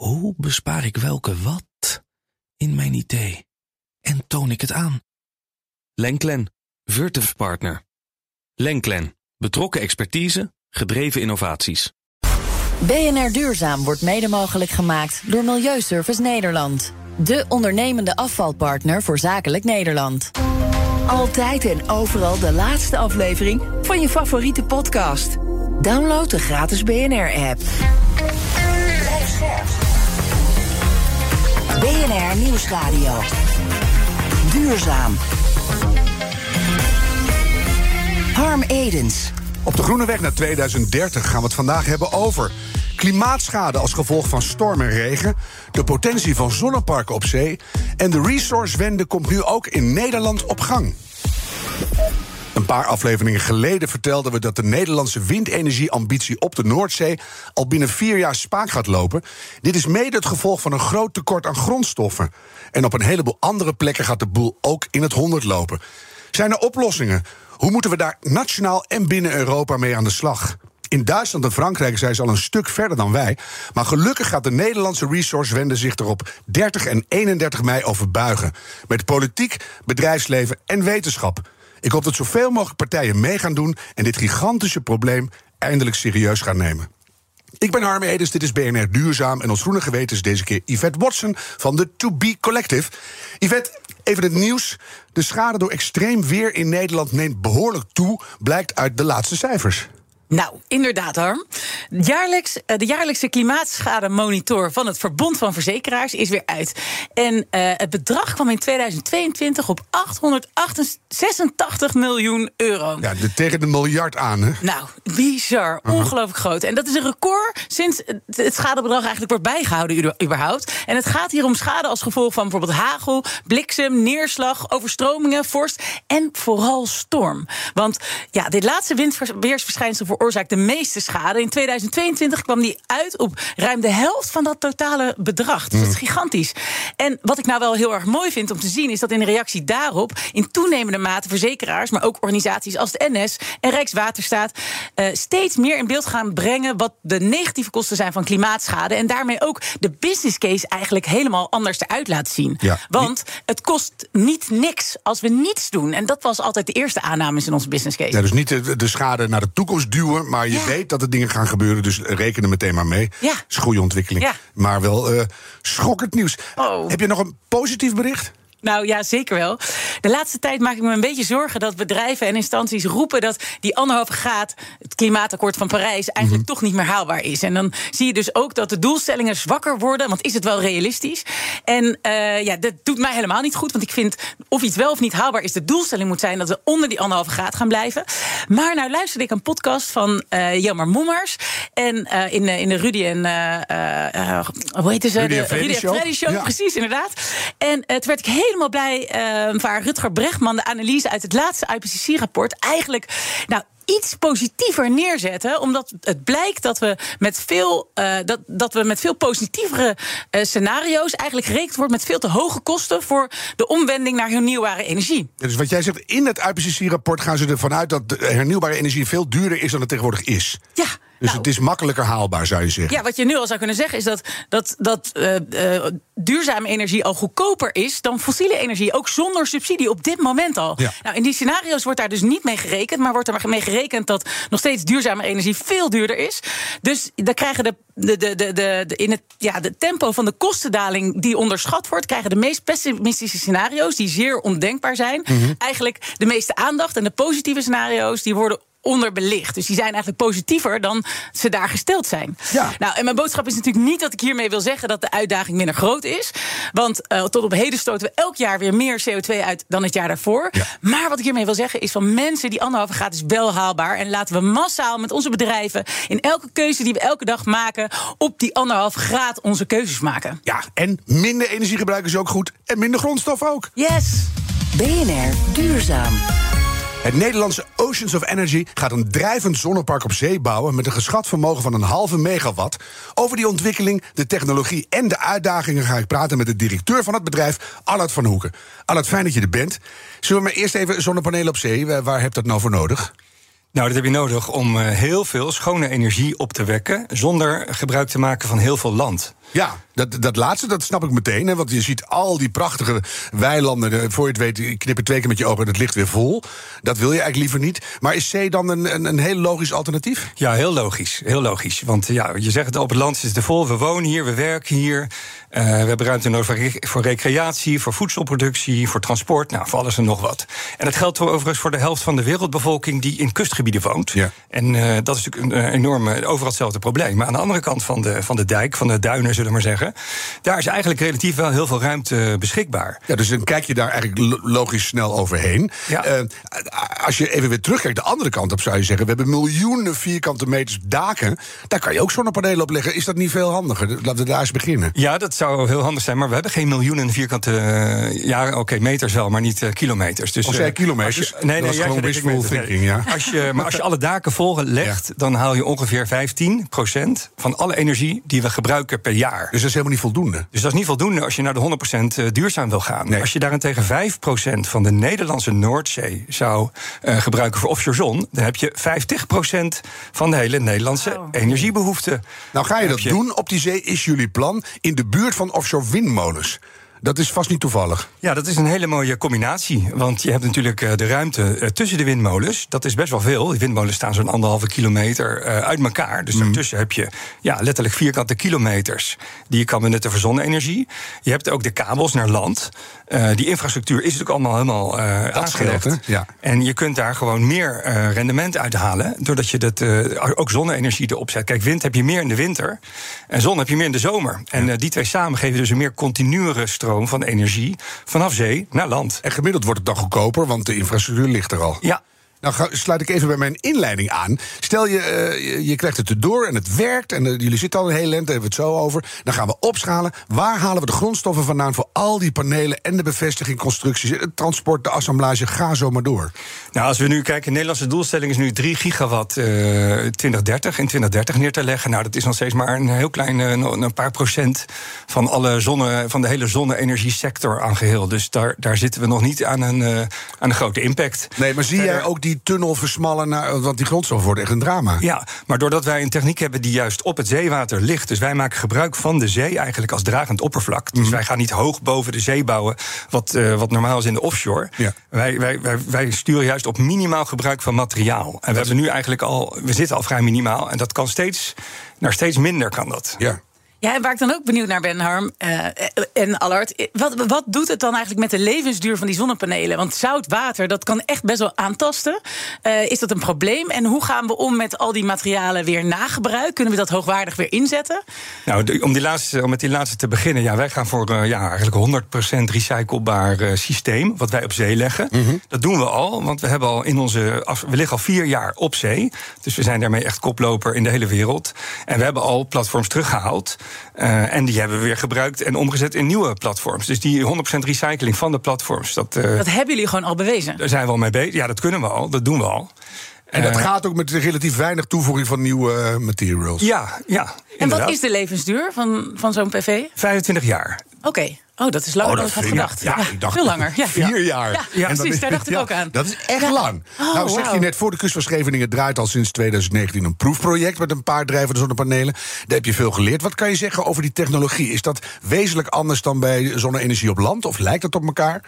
Hoe bespaar ik welke wat in mijn idee? En toon ik het aan? Lenklen, Virtuf Partner. Lenklen, betrokken expertise, gedreven innovaties. BNR Duurzaam wordt mede mogelijk gemaakt door Milieuservice Nederland. De ondernemende afvalpartner voor zakelijk Nederland. Altijd en overal de laatste aflevering van je favoriete podcast. Download de gratis BNR-app. BNR Nieuwsradio. Duurzaam. Harm Edens. Op de groene weg naar 2030 gaan we het vandaag hebben over klimaatschade als gevolg van storm en regen, de potentie van zonneparken op zee en de resourcewende komt nu ook in Nederland op gang. Paar afleveringen geleden vertelden we dat de Nederlandse windenergieambitie op de Noordzee al binnen vier jaar spaak gaat lopen. Dit is mede het gevolg van een groot tekort aan grondstoffen. En op een heleboel andere plekken gaat de boel ook in het honderd lopen. Zijn er oplossingen? Hoe moeten we daar nationaal en binnen Europa mee aan de slag? In Duitsland en Frankrijk zijn ze al een stuk verder dan wij. Maar gelukkig gaat de Nederlandse resourcewende zich er op 30 en 31 mei over buigen. Met politiek, bedrijfsleven en wetenschap. Ik hoop dat zoveel mogelijk partijen mee gaan doen en dit gigantische probleem eindelijk serieus gaan nemen. Ik ben Harme Edens, dit is BNR Duurzaam. En ons groene geweten is deze keer Yvette Watson van de To Be Collective. Yvette, even het nieuws. De schade door extreem weer in Nederland neemt behoorlijk toe, blijkt uit de laatste cijfers. Nou, inderdaad, Harm. Jaarlijks, eh, de jaarlijkse klimaatschademonitor van het Verbond van Verzekeraars is weer uit. En uh, het bedrag kwam in 2022 op 886 miljoen euro. Ja, de, tegen de miljard aan, hè? Nou, bizar. Ongelooflijk groot. En dat is een record sinds het schadebedrag eigenlijk wordt bijgehouden, überhaupt. En het gaat hier om schade als gevolg van bijvoorbeeld hagel, bliksem, neerslag, overstromingen, vorst en vooral storm. Want ja, dit laatste windweersverschijnsel voor veroorzaakt de meeste schade. In 2022 kwam die uit op ruim de helft van dat totale bedrag. Dus dat is mm. gigantisch. En wat ik nou wel heel erg mooi vind om te zien, is dat in reactie daarop in toenemende mate verzekeraars, maar ook organisaties als de NS en Rijkswaterstaat uh, steeds meer in beeld gaan brengen wat de negatieve kosten zijn van klimaatschade. En daarmee ook de business case eigenlijk helemaal anders eruit laat zien. Ja. Want het kost niet niks als we niets doen. En dat was altijd de eerste aanname in onze business case. Ja, dus niet de, de schade naar de toekomst duwen maar je weet dat er dingen gaan gebeuren, dus reken er meteen maar mee. Ja. Dat is een goede ontwikkeling. Ja. Maar wel uh, schokkend nieuws. Oh. Heb je nog een positief bericht? Nou ja, zeker wel. De laatste tijd maak ik me een beetje zorgen dat bedrijven en instanties roepen dat die anderhalve graad, het klimaatakkoord van Parijs, eigenlijk mhm. toch niet meer haalbaar is. En dan zie je dus ook dat de doelstellingen zwakker worden, want is het wel realistisch? En uh, ja, dat doet mij helemaal niet goed, want ik vind of iets wel of niet haalbaar is, de doelstelling moet zijn dat we onder die anderhalve graad gaan blijven. Maar nou luisterde ik een podcast van uh, Jelmer Mommers en uh, in, in de Rudy en hoe heet ze? Rudy de Rudy Freddy Show, ja. precies inderdaad. En het werd ik heel helemaal blij uh, waar Rutger Brechtman de analyse uit het laatste IPCC-rapport eigenlijk. Nou, iets positiever neerzetten. Omdat het blijkt dat we met veel, uh, dat, dat we met veel positievere uh, scenario's eigenlijk gerekend wordt met veel te hoge kosten voor de omwending naar hernieuwbare energie. dus wat jij zegt, in het IPCC-rapport gaan ze ervan uit dat hernieuwbare energie veel duurder is dan het tegenwoordig is. Ja. Dus nou. het is makkelijker haalbaar, zou je zeggen. Ja, wat je nu al zou kunnen zeggen is dat, dat, dat uh, uh, duurzame energie al goedkoper is dan fossiele energie. Ook zonder subsidie op dit moment al. Ja. Nou, in die scenario's wordt daar dus niet mee gerekend. Maar wordt er mee gerekend dat nog steeds duurzame energie veel duurder is. Dus dan krijgen de, de, de, de, de, in het ja, de tempo van de kostendaling die onderschat wordt, krijgen de meest pessimistische scenario's, die zeer ondenkbaar zijn, mhm. eigenlijk de meeste aandacht. En de positieve scenario's die worden onderbelicht. Dus die zijn eigenlijk positiever dan ze daar gesteld zijn. Ja. Nou, en mijn boodschap is natuurlijk niet dat ik hiermee wil zeggen dat de uitdaging minder groot is. Want uh, tot op heden stoten we elk jaar weer meer CO2 uit dan het jaar daarvoor. Ja. Maar wat ik hiermee wil zeggen is van mensen die anderhalve graad is wel haalbaar. En laten we massaal met onze bedrijven in elke keuze die we elke dag maken op die anderhalve graad onze keuzes maken. Ja, en minder energiegebruik is ook goed. En minder grondstof ook. Yes. BNR Duurzaam. Het Nederlandse Oceans of Energy gaat een drijvend zonnepark op zee bouwen met een geschat vermogen van een halve megawatt. Over die ontwikkeling, de technologie en de uitdagingen ga ik praten met de directeur van het bedrijf, Allard van Hoeken. Allard, fijn dat je er bent. Zullen we maar eerst even zonnepanelen op zee? Waar heb je dat nou voor nodig? Nou, dat heb je nodig om eh, heel veel schone energie op te wekken zonder gebruik te maken van heel veel land. Ja, dat, dat laatste, dat snap ik meteen. Hè, want je ziet al die prachtige weilanden. Voor je het weet, knip je twee keer met je ogen en het ligt weer vol. Dat wil je eigenlijk liever niet. Maar is C dan een, een, een heel logisch alternatief? Ja, heel logisch. Heel logisch. Want ja, je zegt het op het land is het vol. We wonen hier, we werken hier. Uh, we hebben ruimte nodig voor recreatie, voor voedselproductie, voor transport. Nou, voor alles en nog wat. En dat geldt overigens voor de helft van de wereldbevolking die in kustgebieden woont. Ja. En uh, dat is natuurlijk een uh, enorme, overal hetzelfde probleem. Maar aan de andere kant van de, van de dijk, van de duinen, zullen we maar zeggen. Daar is eigenlijk relatief wel heel veel ruimte beschikbaar. Ja, dus dan kijk je daar eigenlijk logisch snel overheen. Ja. Uh, als je even weer terugkijkt, de andere kant op zou je zeggen... we hebben miljoenen vierkante meters daken. Daar kan je ook zonnepanelen op leggen. Is dat niet veel handiger? Laten we daar eens beginnen. Ja, dat zou heel handig zijn. Maar we hebben geen miljoenen vierkante... Uh, ja, oké, okay, meters wel, maar niet uh, kilometers. Dus, of zei kilometers? Je, nee, nee, dat is gewoon wishful thinking, ja. Als je, maar als je alle daken vol legt, ja. dan haal je ongeveer 15% van alle energie die we gebruiken per jaar. Dus dat is helemaal niet voldoende? Dus dat is niet voldoende als je naar de 100% duurzaam wil gaan. Nee. Als je daarentegen 5% van de Nederlandse Noordzee zou uh, gebruiken voor offshore zon... dan heb je 50% van de hele Nederlandse oh. energiebehoefte. Nou ga je dat je... doen op die zee, is jullie plan... in de buurt van offshore windmolens. Dat is vast niet toevallig. Ja, dat is een hele mooie combinatie. Want je hebt natuurlijk de ruimte tussen de windmolens. Dat is best wel veel. Die windmolens staan zo'n anderhalve kilometer uit elkaar. Dus mm. daartussen heb je ja, letterlijk vierkante kilometers... die je kan benutten voor zonne-energie. Je hebt ook de kabels naar land. Uh, die infrastructuur is natuurlijk allemaal helemaal uh, aangelegd. Ja. En je kunt daar gewoon meer uh, rendement uithalen... doordat je dat, ook zonne-energie erop zet. Kijk, wind heb je meer in de winter en zon heb je meer in de zomer. En die twee samen geven dus een meer continuere stroom van energie vanaf zee naar land. En gemiddeld wordt het dan goedkoper, want de infrastructuur ligt er al. Ja, nou ga, sluit ik even bij mijn inleiding aan. Stel je, uh, je krijgt het erdoor en het werkt... en uh, jullie zitten al een hele lente, hebben we het zo over. Dan gaan we opschalen. Waar halen we de grondstoffen vandaan voor al die panelen... en de bevestiging, constructies, het transport, de assemblage? Ga zo maar door. Nou, als we nu kijken, de Nederlandse doelstelling is nu 3 gigawatt uh, 2030... in 2030 neer te leggen. Nou, dat is nog steeds maar een heel klein, een paar procent... van, alle zonne, van de hele zonne-energiesector aan geheel. Dus daar, daar zitten we nog niet aan een, aan een grote impact. Nee, maar zie jij ook die die tunnel versmallen, naar, want die grondstof wordt echt een drama. Ja, maar doordat wij een techniek hebben die juist op het zeewater ligt, dus wij maken gebruik van de zee eigenlijk als dragend oppervlak. Dus mm. wij gaan niet hoog boven de zee bouwen, wat, uh, wat normaal is in de offshore. Ja. Wij, wij, wij, wij, sturen juist op minimaal gebruik van materiaal. En we hebben nu eigenlijk al, we zitten al vrij minimaal en dat kan steeds, naar steeds minder kan dat. Ja. Ja, en waar ik dan ook benieuwd naar ben, Harm uh, en Allard. Wat, wat doet het dan eigenlijk met de levensduur van die zonnepanelen? Want zout water, dat kan echt best wel aantasten. Uh, is dat een probleem? En hoe gaan we om met al die materialen weer nagebruik? Kunnen we dat hoogwaardig weer inzetten? Nou, om, die laatste, om met die laatste te beginnen. Ja, wij gaan voor uh, ja, eigenlijk 100% recyclebaar systeem. Wat wij op zee leggen. Mm -hmm. Dat doen we al, want we hebben al in onze. Af, we liggen al vier jaar op zee. Dus we zijn daarmee echt koploper in de hele wereld. En we hebben al platforms teruggehaald. Uh, en die hebben we weer gebruikt en omgezet in nieuwe platforms. Dus die 100% recycling van de platforms. Dat, uh, dat hebben jullie gewoon al bewezen? Daar zijn we al mee bezig. Ja, dat kunnen we al. Dat doen we al. En dat uh, gaat ook met relatief weinig toevoeging van nieuwe materials. Ja, ja. En wat is de levensduur van, van zo'n PV? 25 jaar. Oké. Okay. Oh, dat is langer oh, dan ik had gedacht. Ja, ik dacht veel langer. Ja. Vier jaar. Ja, ja precies, daar dacht ik ook aan. Dat is echt lang. Oh, nou, zeg wow. je net, voor de kust van Scheveningen draait al sinds 2019 een proefproject met een paar drijvende zonnepanelen. Daar heb je veel geleerd. Wat kan je zeggen over die technologie? Is dat wezenlijk anders dan bij zonne-energie op land? Of lijkt het op elkaar?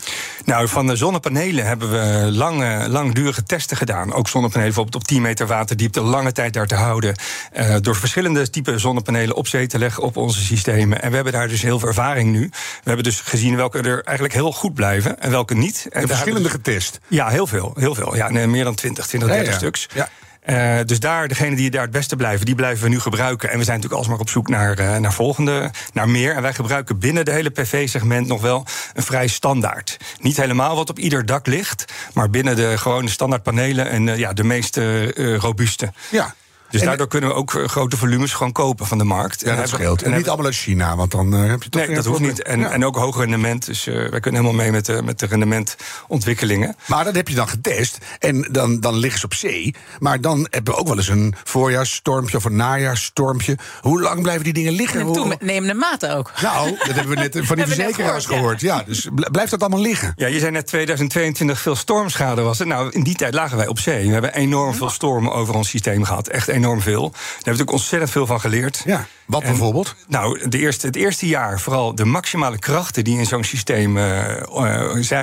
Nou, van de zonnepanelen hebben we lange, langdurige testen gedaan. Ook zonnepanelen bijvoorbeeld op 10 meter waterdiepte, lange tijd daar te houden. Uh, door verschillende typen zonnepanelen op zee te leggen op onze systemen. En we hebben daar dus heel veel ervaring nu. We hebben dus gezien welke er eigenlijk heel goed blijven en welke niet. En verschillende dus, getest? Ja, heel veel. Heel veel. Ja, nee, meer dan 20, 20, 30 ja, ja. stuks. Ja. Uh, dus daar, degene die daar het beste blijven, die blijven we nu gebruiken. En we zijn natuurlijk alsmaar op zoek naar, uh, naar volgende, naar meer. En wij gebruiken binnen de hele PV-segment nog wel een vrij standaard. Niet helemaal wat op ieder dak ligt, maar binnen de gewone standaard panelen en uh, ja, de meest robuuste. Ja. Dus daardoor kunnen we ook grote volumes gewoon kopen van de markt. Ja, dat scheelt. En, niet allemaal uit China, want dan heb je toch Nee, dat hoeft niet. En, en ook hoog rendement. Dus wij kunnen helemaal mee met de, met de rendementontwikkelingen. Maar dat heb je dan getest. En dan, dan liggen ze op zee. Maar dan hebben we ook wel eens een voorjaarsstormpje of een najaarsstormpje. Hoe lang blijven die dingen liggen? En toen nemen de maten ook. Nou, dat hebben we net van die verzekeraars gehoord. Ja. dus blijft dat allemaal liggen? Ja, je zei net 2022 veel stormschade was het. Nou, in die tijd lagen wij op zee. We hebben enorm veel stormen over ons systeem gehad. Echt enorm veel. Daar we natuurlijk ontzettend veel van geleerd. Ja. Wat bijvoorbeeld? Nou, de eerste, het eerste jaar vooral de maximale krachten die in zo'n systeem uh,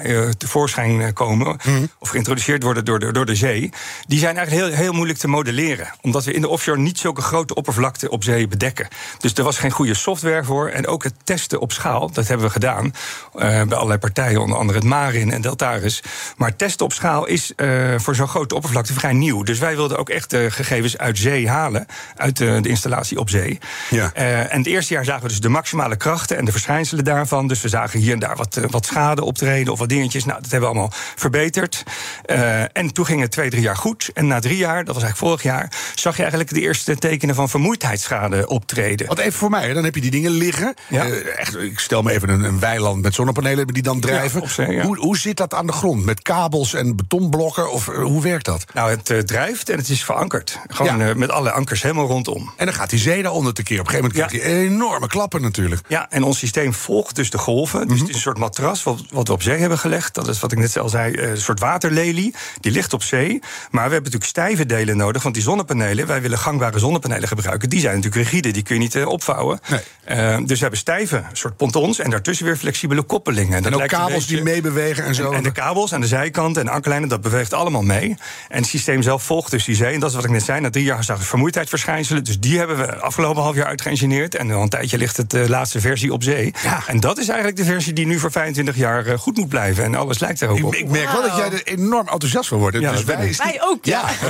uh, tevoorschijn komen. Mhm. of geïntroduceerd worden door de, door de zee. die zijn eigenlijk heel, heel moeilijk te modelleren. Omdat we in de offshore niet zulke grote oppervlakte op zee bedekken. Dus er was geen goede software voor. En ook het testen op schaal, dat hebben we gedaan. bij allerlei partijen, onder andere het Marin en Deltaris. Maar testen op schaal is voor zo'n grote oppervlakte vrij nieuw. Dus wij wilden ook echt de gegevens uit zee halen. Uit de, de installatie op zee. Ja. Uh, en het eerste jaar zagen we dus de maximale krachten en de verschijnselen daarvan. Dus we zagen hier en daar wat, uh, wat schade optreden of wat dingetjes. Nou, dat hebben we allemaal verbeterd. Uh, en toen ging het twee, drie jaar goed. En na drie jaar, dat was eigenlijk vorig jaar, zag je eigenlijk de eerste tekenen van vermoeidheidsschade optreden. Want even voor mij, dan heb je die dingen liggen. Ja. echt, ik stel me even een, een, weiland met zonnepanelen die dan drijven. Ja, zee, ja. hoe, hoe zit dat aan de grond? Met kabels en betonblokken? Of hoe werkt dat? Nou, het drijft en het is verankerd. Gewoon met alle ankers helemaal rondom. En dan gaat die zee daaronder tekeer. Op een gegeven moment krijg je enorme klappen natuurlijk. Ja, en ons systeem volgt dus de golven. Dus het is een soort matras wat, wat we op zee hebben gelegd. Dat is wat ik net al zei, een soort waterlelie. Die ligt op zee. Maar we hebben natuurlijk stijve delen nodig. Want die zonnepanelen, wij willen gangbare zonnepanelen gebruiken. Die zijn natuurlijk rigide, die kun je niet uh, opvouwen. Nee. Uh, dus we hebben stijve soort pontons. En daartussen weer flexibele koppelingen. En, dat ook kabels beetje, die meebewegen en zo. En, en, de kabels aan de zijkant en de ankerlijnen, dat beweegt allemaal mee. En het systeem zelf volgt dus die zee. En dat is wat ik net zei. Na drie jaar zag vermoeidheidsverschijnselen. Dus die hebben we afgelopen half jaar uitgeïngineerd. En al een tijdje ligt het de laatste versie op zee. Ja. En dat is eigenlijk de versie die nu voor 25 jaar uh, goed moet blijven. En alles lijkt er ook op. Ik, ik merk wow. wel dat jij er enorm enthousiast van wordt. Ja, dus wij, wij ook, ja. ja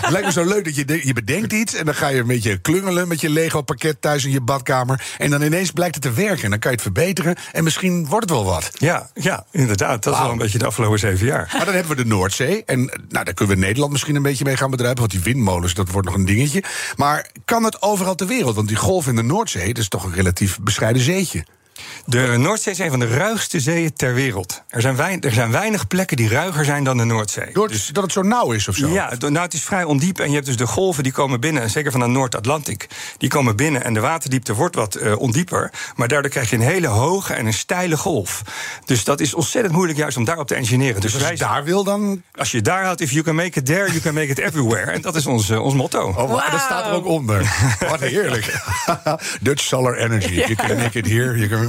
het lijkt me zo leuk dat je, je bedenkt iets... en dan ga je een beetje klungelen met je Lego-pakket thuis in je badkamer... en dan ineens blijkt het te werken. En dan kan je het verbeteren en misschien wordt het wel wat. Ja, ja inderdaad. Dat wow. is wel een beetje de afgelopen zeven jaar. Maar dan hebben we de Noordzee. En nou, daar kunnen we Nederland misschien een beetje mee gaan bedrijven... want die windmolens, dat wordt nog een dingetje. Maar kan het overal ter wereld? Want die golf in de Noordzee, dat is toch een relatief bescheiden zeetje. De Noordzee is een van de ruigste zeeën ter wereld. Er zijn, weinig, er zijn weinig plekken die ruiger zijn dan de Noordzee. Door dus, dat het zo nauw is of zo? Ja, nou, het is vrij ondiep. En je hebt dus de golven die komen binnen, zeker van de Noord-Atlantic. Die komen binnen en de waterdiepte wordt wat uh, ondieper. Maar daardoor krijg je een hele hoge en een steile golf. Dus dat is ontzettend moeilijk juist om daarop te engineeren. Dus, dus als je daar wil dan... Als je daar houdt, if you can make it there, you can make it everywhere. En dat is ons, uh, ons motto. Oh, wow. Dat staat er ook onder. wat heerlijk. Dutch Solar Energy. You can make it here, you can...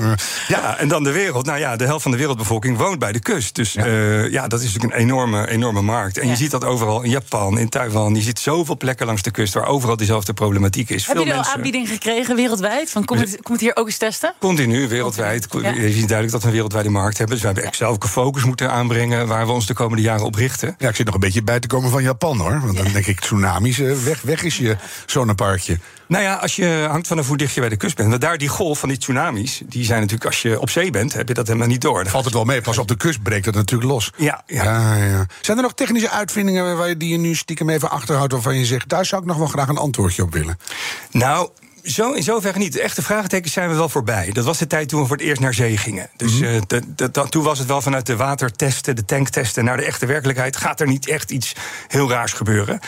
Ja, en dan de wereld. Nou ja, de helft van de wereldbevolking woont bij de kust. Dus ja, uh, ja dat is natuurlijk een enorme, enorme markt. En ja. je ziet dat overal in Japan, in Taiwan. Je ziet zoveel plekken langs de kust waar overal diezelfde problematiek is. Heb Veel je al aanbieding gekregen wereldwijd? Van, kom, het, kom hier ook eens testen? Continu, wereldwijd. Ja. Je ziet duidelijk dat we een wereldwijde markt hebben. Dus we hebben echt zelf een focus moeten aanbrengen waar we ons de komende jaren op richten. Ja, ik zit nog een beetje bij te komen van Japan hoor. Want dan denk ik, tsunamis, weg, weg is je zonneparkje. Nou ja, als je hangt vanaf hoe dicht je bij de kust bent. Want daar die golf van die tsunamis, die zijn natuurlijk als je op zee bent, heb je dat helemaal niet door. Dan valt het wel mee. Pas op de kust breekt dat natuurlijk los. Ja, ja. ja, ja. Zijn er nog technische uitvindingen waar je die je nu stiekem even achterhoudt, waarvan je zegt, daar zou ik nog wel graag een antwoordje op willen? Nou, zo, in zoverre niet. De echte vraagtekens zijn we wel voorbij. Dat was de tijd toen we voor het eerst naar zee gingen. Dus mm -hmm. uh, de, de, toen was het wel vanuit de watertesten, de tanktesten naar de echte werkelijkheid. Gaat er niet echt iets heel raars gebeuren?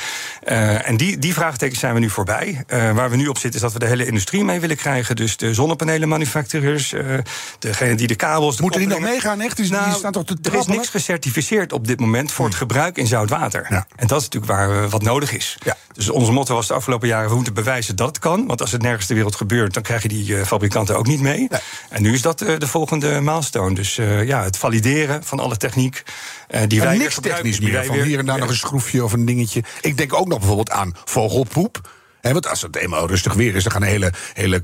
Uh, en die, die vraagtekens zijn we nu voorbij. Uh, waar we nu op zitten is dat we de hele industrie mee willen krijgen. Dus de zonnepanelenmanufactureurs, degene die de kabels. Moeten die nog meegaan? Echt? Die, nou, die staan toch te er is niks gecertificeerd op dit moment voor het gebruik in zout water. Ja. En dat is natuurlijk waar wat nodig is. Ja. Dus onze motto was de afgelopen jaren: we moeten bewijzen dat het kan. Want als het nergens ter wereld gebeurt, dan krijg je die uh, fabrikanten ook niet mee. Nee. En nu is dat uh, de volgende milestone. Dus uh, ja, het valideren van alle techniek. die wij niks technisch meer. Van hier en daar nog een schroefje of een dingetje. Ik denk ook nog bijvoorbeeld aan vogelpoep. He, want als het eenmaal rustig weer is, dan gaan hele, hele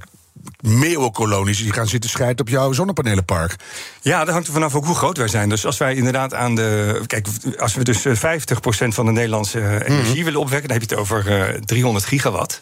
meeuwenkolonies die gaan zitten scheiden op jouw zonnepanelenpark. Ja, dat hangt er vanaf ook hoe groot wij zijn. Dus als wij inderdaad aan de. Kijk, als we dus 50% van de Nederlandse energie mm -hmm. willen opwekken, dan heb je het over uh, 300 gigawatt.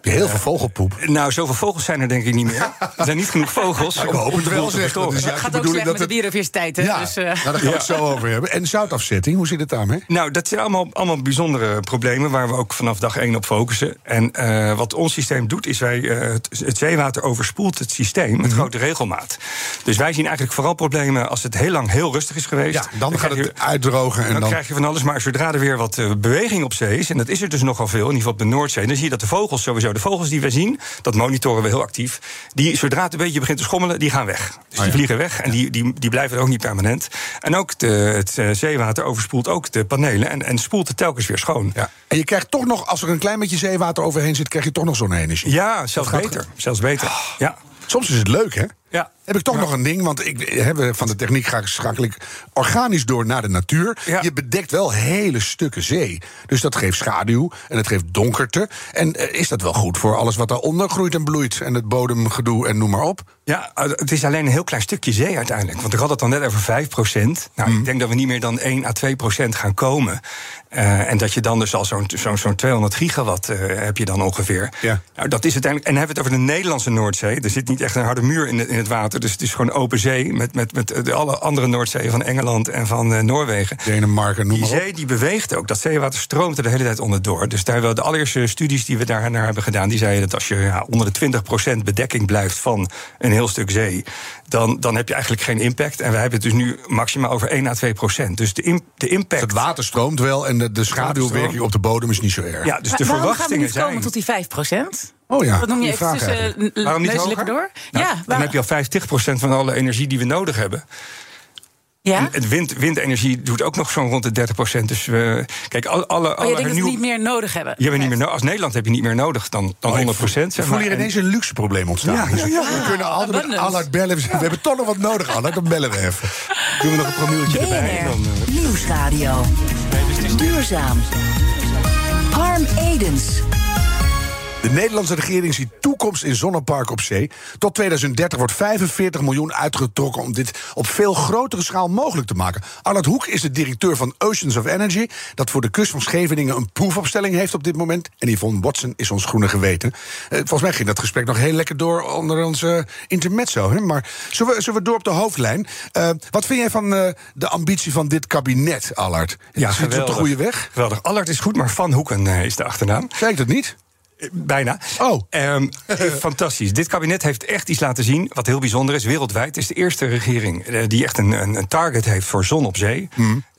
Heb je heel veel vogelpoep? Nou, zoveel vogels zijn er denk ik niet meer. Er zijn niet genoeg vogels. Ik hoop het wel, zeg. verstoren. Dat is Het juist gaat de ook slecht met de biodiversiteit. Hè? Ja, Dus, eh, nou, daar gaan we het zo over hebben. En zoutafzetting, hoe zit het daarmee? Nou, dat zijn allemaal, allemaal bijzondere problemen waar we ook vanaf dag één op focussen. En eh, wat ons systeem doet, is wij, eh, het, het zeewater overspoelt het systeem Mhm. met grote regelmaat. Dus wij zien eigenlijk vooral problemen als het heel lang heel rustig is geweest. Ja, dan gaat je- het uitdrogen en dan, dan... krijg je van alles, maar zodra er weer wat beweging op zee is, en dat is er dus nogal veel, in ieder geval op de Noordzee, dan zie je dat de vogels sowieso, de vogels die we zien, dat monitoren we heel actief, die zodra het een beetje begint te schommelen, die gaan weg. Dus die ja. vliegen weg en die, die, die blijven er ook niet permanent. En ook de, het eh, zeewater overspoelt ook de panelen en, en spoelt het telkens weer schoon. Ja. En je krijgt toch nog, als er een klein beetje zeewater overheen zit... krijg je toch nog zonne-energie. Ja, zelfs beter. Zelfs beter. Ja. Soms is het leuk, hè? Ja. Heb ik toch nog een ding, want ik, hè, we- van de techniek ga ik schakel ik organisch door naar de natuur. Ja. Je bedekt wel hele stukken zee. Dus dat geeft schaduw en het geeft donkerte. En eh, is dat wel goed voor alles wat daaronder groeit en bloeit? En het bodemgedoe en noem maar op? Ja, uh, het is alleen een heel klein stukje zee uiteindelijk. Want ik had het dan net over 5 Nou, Mhm. ik denk dat we niet meer dan 1 à 2 procent gaan komen. Eh, en dat je dan dus al zo'n zo'n zo'n 200 gigawatt eh, heb je dan ongeveer. Ja. Nou, dat is uiteindelijk. En dan hebben we het over de Nederlandse Noordzee. Er zit niet echt een harde muur in, de- in het water. Dus het is gewoon open zee. Met, met, met de alle andere Noordzeeën van Engeland en van eh, Noorwegen. Denemarken, noem Die maar op. zee die beweegt ook. Dat zeewater stroomt er de hele tijd onderdoor. Dus daar hebben we de allereerste studies die we daar naar hebben gedaan... die zeiden dat als je ja, onder de 20% bedekking blijft van een heel stuk zee... Dan, dan heb je eigenlijk geen impact. En we hebben het dus nu maximaal over 1 à 2% Dus de, de impact... Het water stroomt wel en de, de schaduwwerking op de bodem is niet zo erg. Ja, dus maar de waarom gaan we verwachtingen niet komen zijn... tot die 5 procent? Oh ja, Wat noem je even tussen uh, Waarom niet hoger? door? Nou, ja, dan waar- heb je al 50% van alle energie die we nodig hebben. Ja? En het wind, windenergie doet ook nog zo'n rond de 30%. Dus we, kijk, alle, alle, Oh, je alle denkt dat we hernieuw- niet meer nodig hebben? je hebt niet meer no- als Nederland heb je niet meer nodig dan, dan 100%. Ik zeg voel maar. hier En- ineens een luxe probleem ontstaan. Ja, ja, ja. We kunnen altijd met abundance. Allard bellen. We hebben toch nog wat nodig, Allard. Dan bellen we even. Doen we nog een promultje erbij. Dan, eh, Nieuwsradio. Duurzaam. Harm Edens. De Nederlandse regering ziet toekomst in zonneparken op zee. Tot 2030 wordt 45 miljoen uitgetrokken om dit op veel grotere schaal mogelijk te maken. Arnold Hoek is de directeur van Oceans of Energy, dat voor de kust van Scheveningen een proefopstelling heeft op dit moment. En Yvonne Watson is ons groene geweten. Eh, volgens mij ging dat gesprek nog heel lekker door onder onze intermezzo. Hè? Maar zullen we, zullen we door op de hoofdlijn? Eh, wat vind jij van eh, de ambitie van dit kabinet, Allard? Ja, Zit het op de goede weg? Geweldig. Allard is goed, maar Van Hoeken is de achternaam. Ik dat niet? Bijna. Oh. Ehm, eh, fantastisch. Dit kabinet heeft echt iets laten zien wat heel bijzonder is. Wereldwijd Het is de eerste regering eh, die echt een, een, een target heeft voor zon op zee.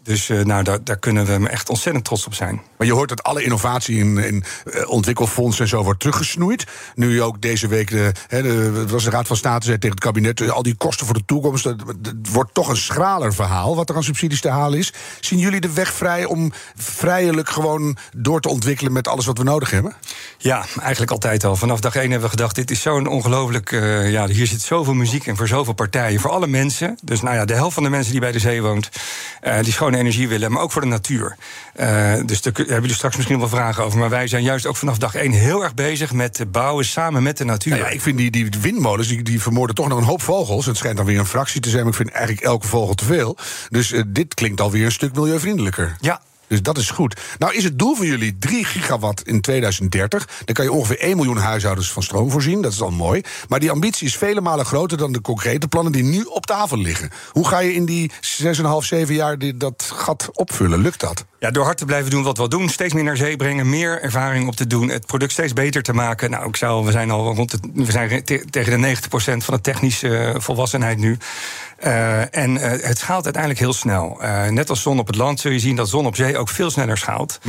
Dus eh, nou, daar, daar kunnen we echt ontzettend trots op zijn. Maar je hoort dat alle innovatie in, in eh, ontwikkelfondsen en zo wordt teruggesnoeid. Nu ook deze week, de, de, was de Raad van State zei tegen het kabinet... eh, al die kosten voor de toekomst, dat, dat wordt toch een schraler verhaal... wat er aan subsidies te halen is. Zien jullie de weg vrij om vrijelijk gewoon door te ontwikkelen... met alles wat we nodig hebben? Ja, eigenlijk altijd al. Vanaf dag één hebben we gedacht: dit is zo'n ongelooflijk. eh, ja, hier zit zoveel muziek in voor zoveel partijen. Voor alle mensen. Dus nou ja, de helft van de mensen die bij de zee woont, die schone energie willen, maar ook voor de natuur. Eh, dus daar hebben jullie straks misschien wel vragen over. Maar wij zijn juist ook vanaf dag één heel erg bezig met bouwen samen met de natuur. Nou ja, ik vind die, die windmolens, die, die vermoorden toch nog een hoop vogels. Het schijnt dan weer een fractie te zijn, maar ik vind eigenlijk elke vogel te veel. Dus eh, dit klinkt alweer een stuk milieuvriendelijker. Ja, Dus dat is goed. Nou is het doel van jullie 3 gigawatt in 2030. Dan kan je ongeveer 1 miljoen huishoudens van stroom voorzien. Dat is al mooi. Maar die ambitie is vele malen groter dan de concrete plannen die nu op tafel liggen. Hoe ga je in die 6,5, 7 jaar die, dat gat opvullen? Lukt dat? Ja, door hard te blijven doen wat we doen, steeds meer naar zee brengen, meer ervaring op te doen, het product steeds beter te maken. Nou, ik zou, we zijn al rond het, we zijn te- tegen de 90% van de technische eh, volwassenheid nu. Eh, en eh, het schaalt uiteindelijk heel snel. Net als zon op het land zul je zien dat zon op zee ook veel sneller schaalt.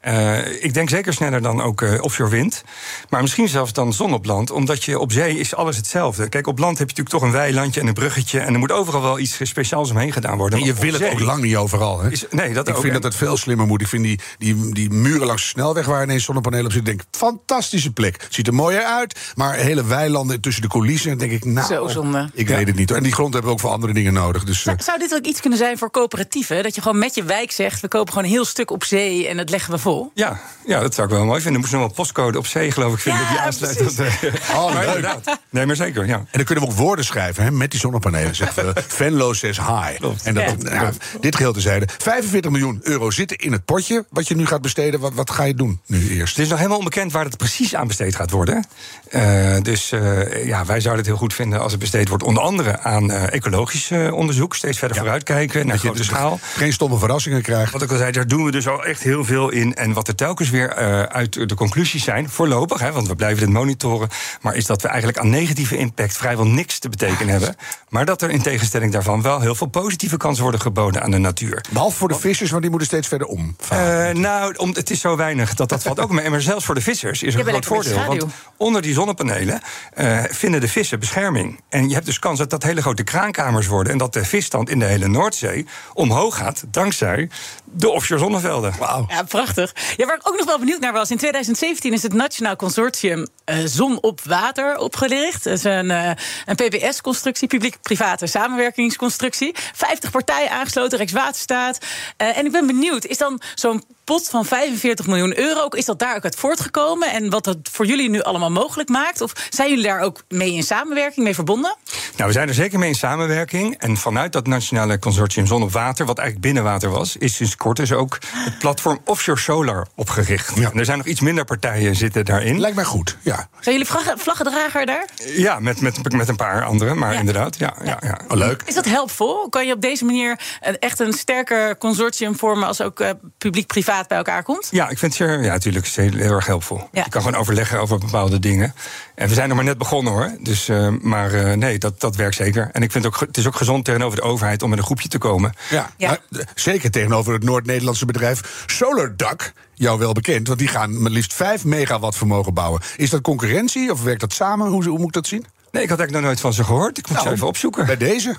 Eh, ik denk zeker sneller dan ook eh, offshore wind. Maar misschien zelfs dan zon op land. Omdat je op zee is alles hetzelfde. Kijk, op land heb je natuurlijk toch een weilandje en een bruggetje. En er moet overal wel iets speciaals omheen gedaan worden. En je wil het ook lang niet overal. Hè? Is, nee, dat ik ook. vind En- dat het veel slimmer moet. Ik vind die, die, die muren langs de snelweg waar ineens zonnepanelen op zitten... denk fantastische plek. Ziet er mooier uit, maar hele weilanden tussen de coulissen... denk ik, nou, Zo zonde. ik weet het niet. hoor. En die grond hebben we ook voor andere dingen nodig. Dus, eh, Zou, zou dit ook iets kunnen zijn voor coöperatieven? Dat je gewoon met je wijk zegt: we kopen gewoon een heel stuk op zee en dat leggen we vol. Ja, ja, dat zou ik wel mooi vinden. Moest nog wel postcode op zee, geloof ik, vinden Ja, die aansluit. de- Oh, maar leuk. inderdaad. Nee, maar zeker, ja. En dan kunnen we ook woorden schrijven hè, met die zonnepanelen. Zeggen we, Venlo says hi. Klopt. En dat, Ja. nou, dit geheel tezijde. 45 miljoen euro zitten in het potje wat je nu gaat besteden. Wat, wat ga je doen nu eerst? Het is nog helemaal onbekend waar het precies aan besteed gaat worden. Eh, dus eh, ja, wij zouden het heel goed vinden als het besteed wordt... onder andere aan eh, ecologisch eh, onderzoek. Steeds verder vooruitkijken, naar Dat grote dus schaal. geen stomme verrassingen krijgt. Wat ik al zei, daar doen we dus al echt heel veel in. En wat er telkens weer eh, uit de conclusies zijn, voorlopig, hè, want we blijven dit monitoren, maar is dat we eigenlijk aan negatieve impact vrijwel niks te betekenen hebben. Maar dat er in tegenstelling daarvan wel heel veel positieve kansen worden geboden aan de natuur. Behalve voor de vissers, want die moeten steeds verder om. Eh, nou, om, het is zo weinig dat dat valt ook mee. Maar zelfs voor de vissers is er een groot voordeel. Want onder die zonnepanelen eh, vinden de vissen bescherming. En je hebt dus kans dat dat hele grote kraankamers worden. En dat de visstand in de hele Noordzee omhoog gaat. dankzij de offshore zonnevelden. Wauw. Ja, prachtig. Ja, waar ik ook nog wel benieuwd naar was... in 2017 is het Nationaal Consortium eh, Zon op Water opgericht. Dat is een, eh, een PPS-constructie, publiek-private samenwerkingsconstructie. 50 partijen aangesloten, Rijkswaterstaat. Eh, en ik ben benieuwd, is dan zo'n pot van 45 miljoen euro... ook- is dat daar ook uit voortgekomen? En wat dat voor jullie nu allemaal mogelijk maakt? Of zijn jullie daar ook mee in samenwerking, mee verbonden? Nou, we zijn er zeker mee in samenwerking. En vanuit dat nationale consortium Zon op Water, wat eigenlijk binnenwater was, is sinds kort dus ook het platform Offshore Solar opgericht. Ja. En er zijn nog iets minder partijen zitten daarin. Lijkt mij goed, ja. Zijn jullie vlaggen, vlaggendrager daar? Ja, met, met, met een paar anderen, maar Ja. inderdaad. Ja, ja, ja. Oh, leuk. Is dat helpvol? Kan je op deze manier een- echt een sterker consortium vormen als ook eh, publiek-privaat bij elkaar komt? Ja, ik vind het zeer, ja, natuurlijk heel, heel erg helpvol. Ja. Je kan gewoon overleggen over bepaalde dingen. En we zijn nog maar net begonnen hoor. Dus, eh, maar eh, nee, dat, dat werkt zeker. En ik vind ook, het is ook gezond tegenover de overheid om met een groepje te komen. Ja, Ja. maar, eh, zeker tegenover het Noord-Nederlandse bedrijf SolarDuck. Jou wel bekend, want die gaan met liefst 5 megawatt vermogen bouwen. Is dat concurrentie of werkt dat samen? Hoe, hoe moet ik dat zien? Nee, ik had eigenlijk nog nooit van ze gehoord. Ik moet ze Nou, even opzoeken. Bij deze.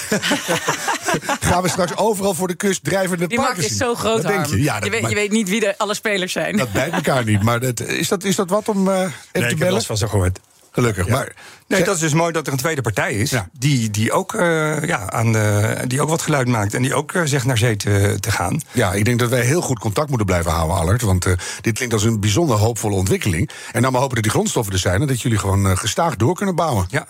Gaan we straks overal voor de kust drijvende Die parken markt is zien. zo groot, Wat denk je? Ja, dat, je, weet, maar je weet niet wie de alle spelers zijn. dat bijt elkaar niet. Maar dat, is, dat, is dat wat om eh, even nee, te ik heb bellen? last van ze gehoord. Gelukkig. Maar, Nee, dat is dus mooi dat er een tweede partij is. Ja. Die, die, ook, eh, ja, aan de, die ook wat geluid maakt. En die ook eh, zegt naar zee te, te gaan. Ja, ik denk dat wij heel goed contact moeten blijven houden, Allert. Want eh, dit klinkt als een bijzonder hoopvolle ontwikkeling. En dan maar hopen dat die grondstoffen er zijn... en dat jullie gewoon gestaag door kunnen bouwen. Ja,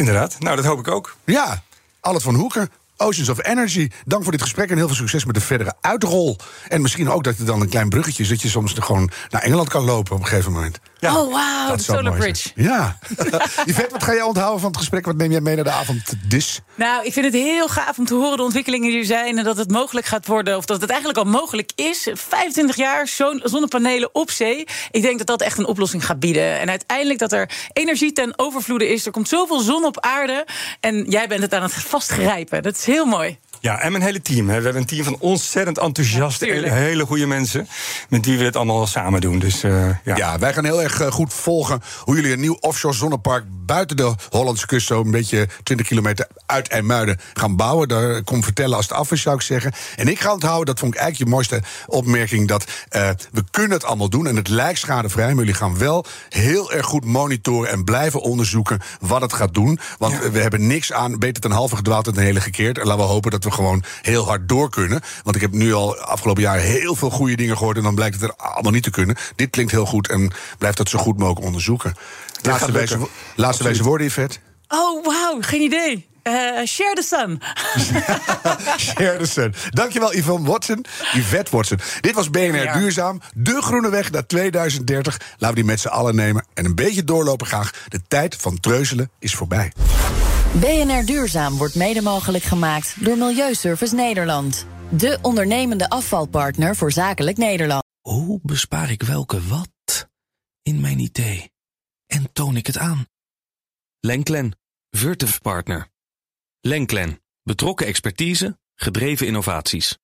inderdaad. Nou, dat hoop ik ook. Ja, Allert van Hoeken, Oceans of Energy. Dank voor dit gesprek en heel veel succes met de verdere uitrol. En misschien ook dat het dan een klein bruggetje is... dat je soms er gewoon naar Engeland kan lopen op een gegeven moment. Ja, oh, wauw, de Solar Bridge. zijn. Ja. Yvette, wat ga jij onthouden van het gesprek? Wat neem jij mee naar de avond dis? Nou, ik vind het heel gaaf om te horen de ontwikkelingen die er zijn... en dat het mogelijk gaat worden, of dat het eigenlijk al mogelijk is. 25 jaar zon- zonnepanelen op zee. Ik denk dat dat echt een oplossing gaat bieden. En uiteindelijk dat er energie ten overvloede is. Er komt zoveel zon op aarde en jij bent het aan het vastgrijpen. Dat is heel mooi. Ja, en mijn hele team. Hè. We hebben een team van ontzettend enthousiaste, Ja, hele, goede mensen. Met wie we het allemaal samen doen. Dus eh, ja. Ja. wij gaan heel erg eh, goed volgen hoe jullie een nieuw offshore zonnepark buiten de Hollandse kust, zo een beetje 20 kilometer uit IJmuiden, gaan bouwen. Daar kom vertellen als het af is, zou ik zeggen. En ik ga onthouden, dat vond ik eigenlijk je mooiste opmerking, dat eh, we kunnen het allemaal doen en het lijkt schadevrij, maar jullie gaan wel heel erg goed monitoren en blijven onderzoeken wat het gaat doen. Want Ja. eh, we hebben niks aan, beter ten halve gedwaald dan ten hele gekeerd. En laten we hopen dat we gewoon heel hard door kunnen. Want ik heb nu al afgelopen jaar heel veel goede dingen gehoord. En dan blijkt het er allemaal niet te kunnen. Dit klinkt heel goed en blijft dat zo goed mogelijk onderzoeken. Laatste, wijze, laatste wijze woorden, Yvette. Oh, wauw, geen idee. Eh, share the sun. Share the sun. Dankjewel, Yvonne Watson. Yvette Watson. Dit was BNR Ja. Duurzaam. De groene weg naar 2030. Laten we die met z'n allen nemen. En een beetje doorlopen graag. De tijd van treuzelen is voorbij. BNR Duurzaam wordt mede mogelijk gemaakt door Milieuservice Nederland. De ondernemende afvalpartner voor zakelijk Nederland. Hoe bespaar ik welke wat in mijn idee? En toon ik het aan? Lenklen, Virtuf Partner. Lenklen, betrokken expertise, gedreven innovaties.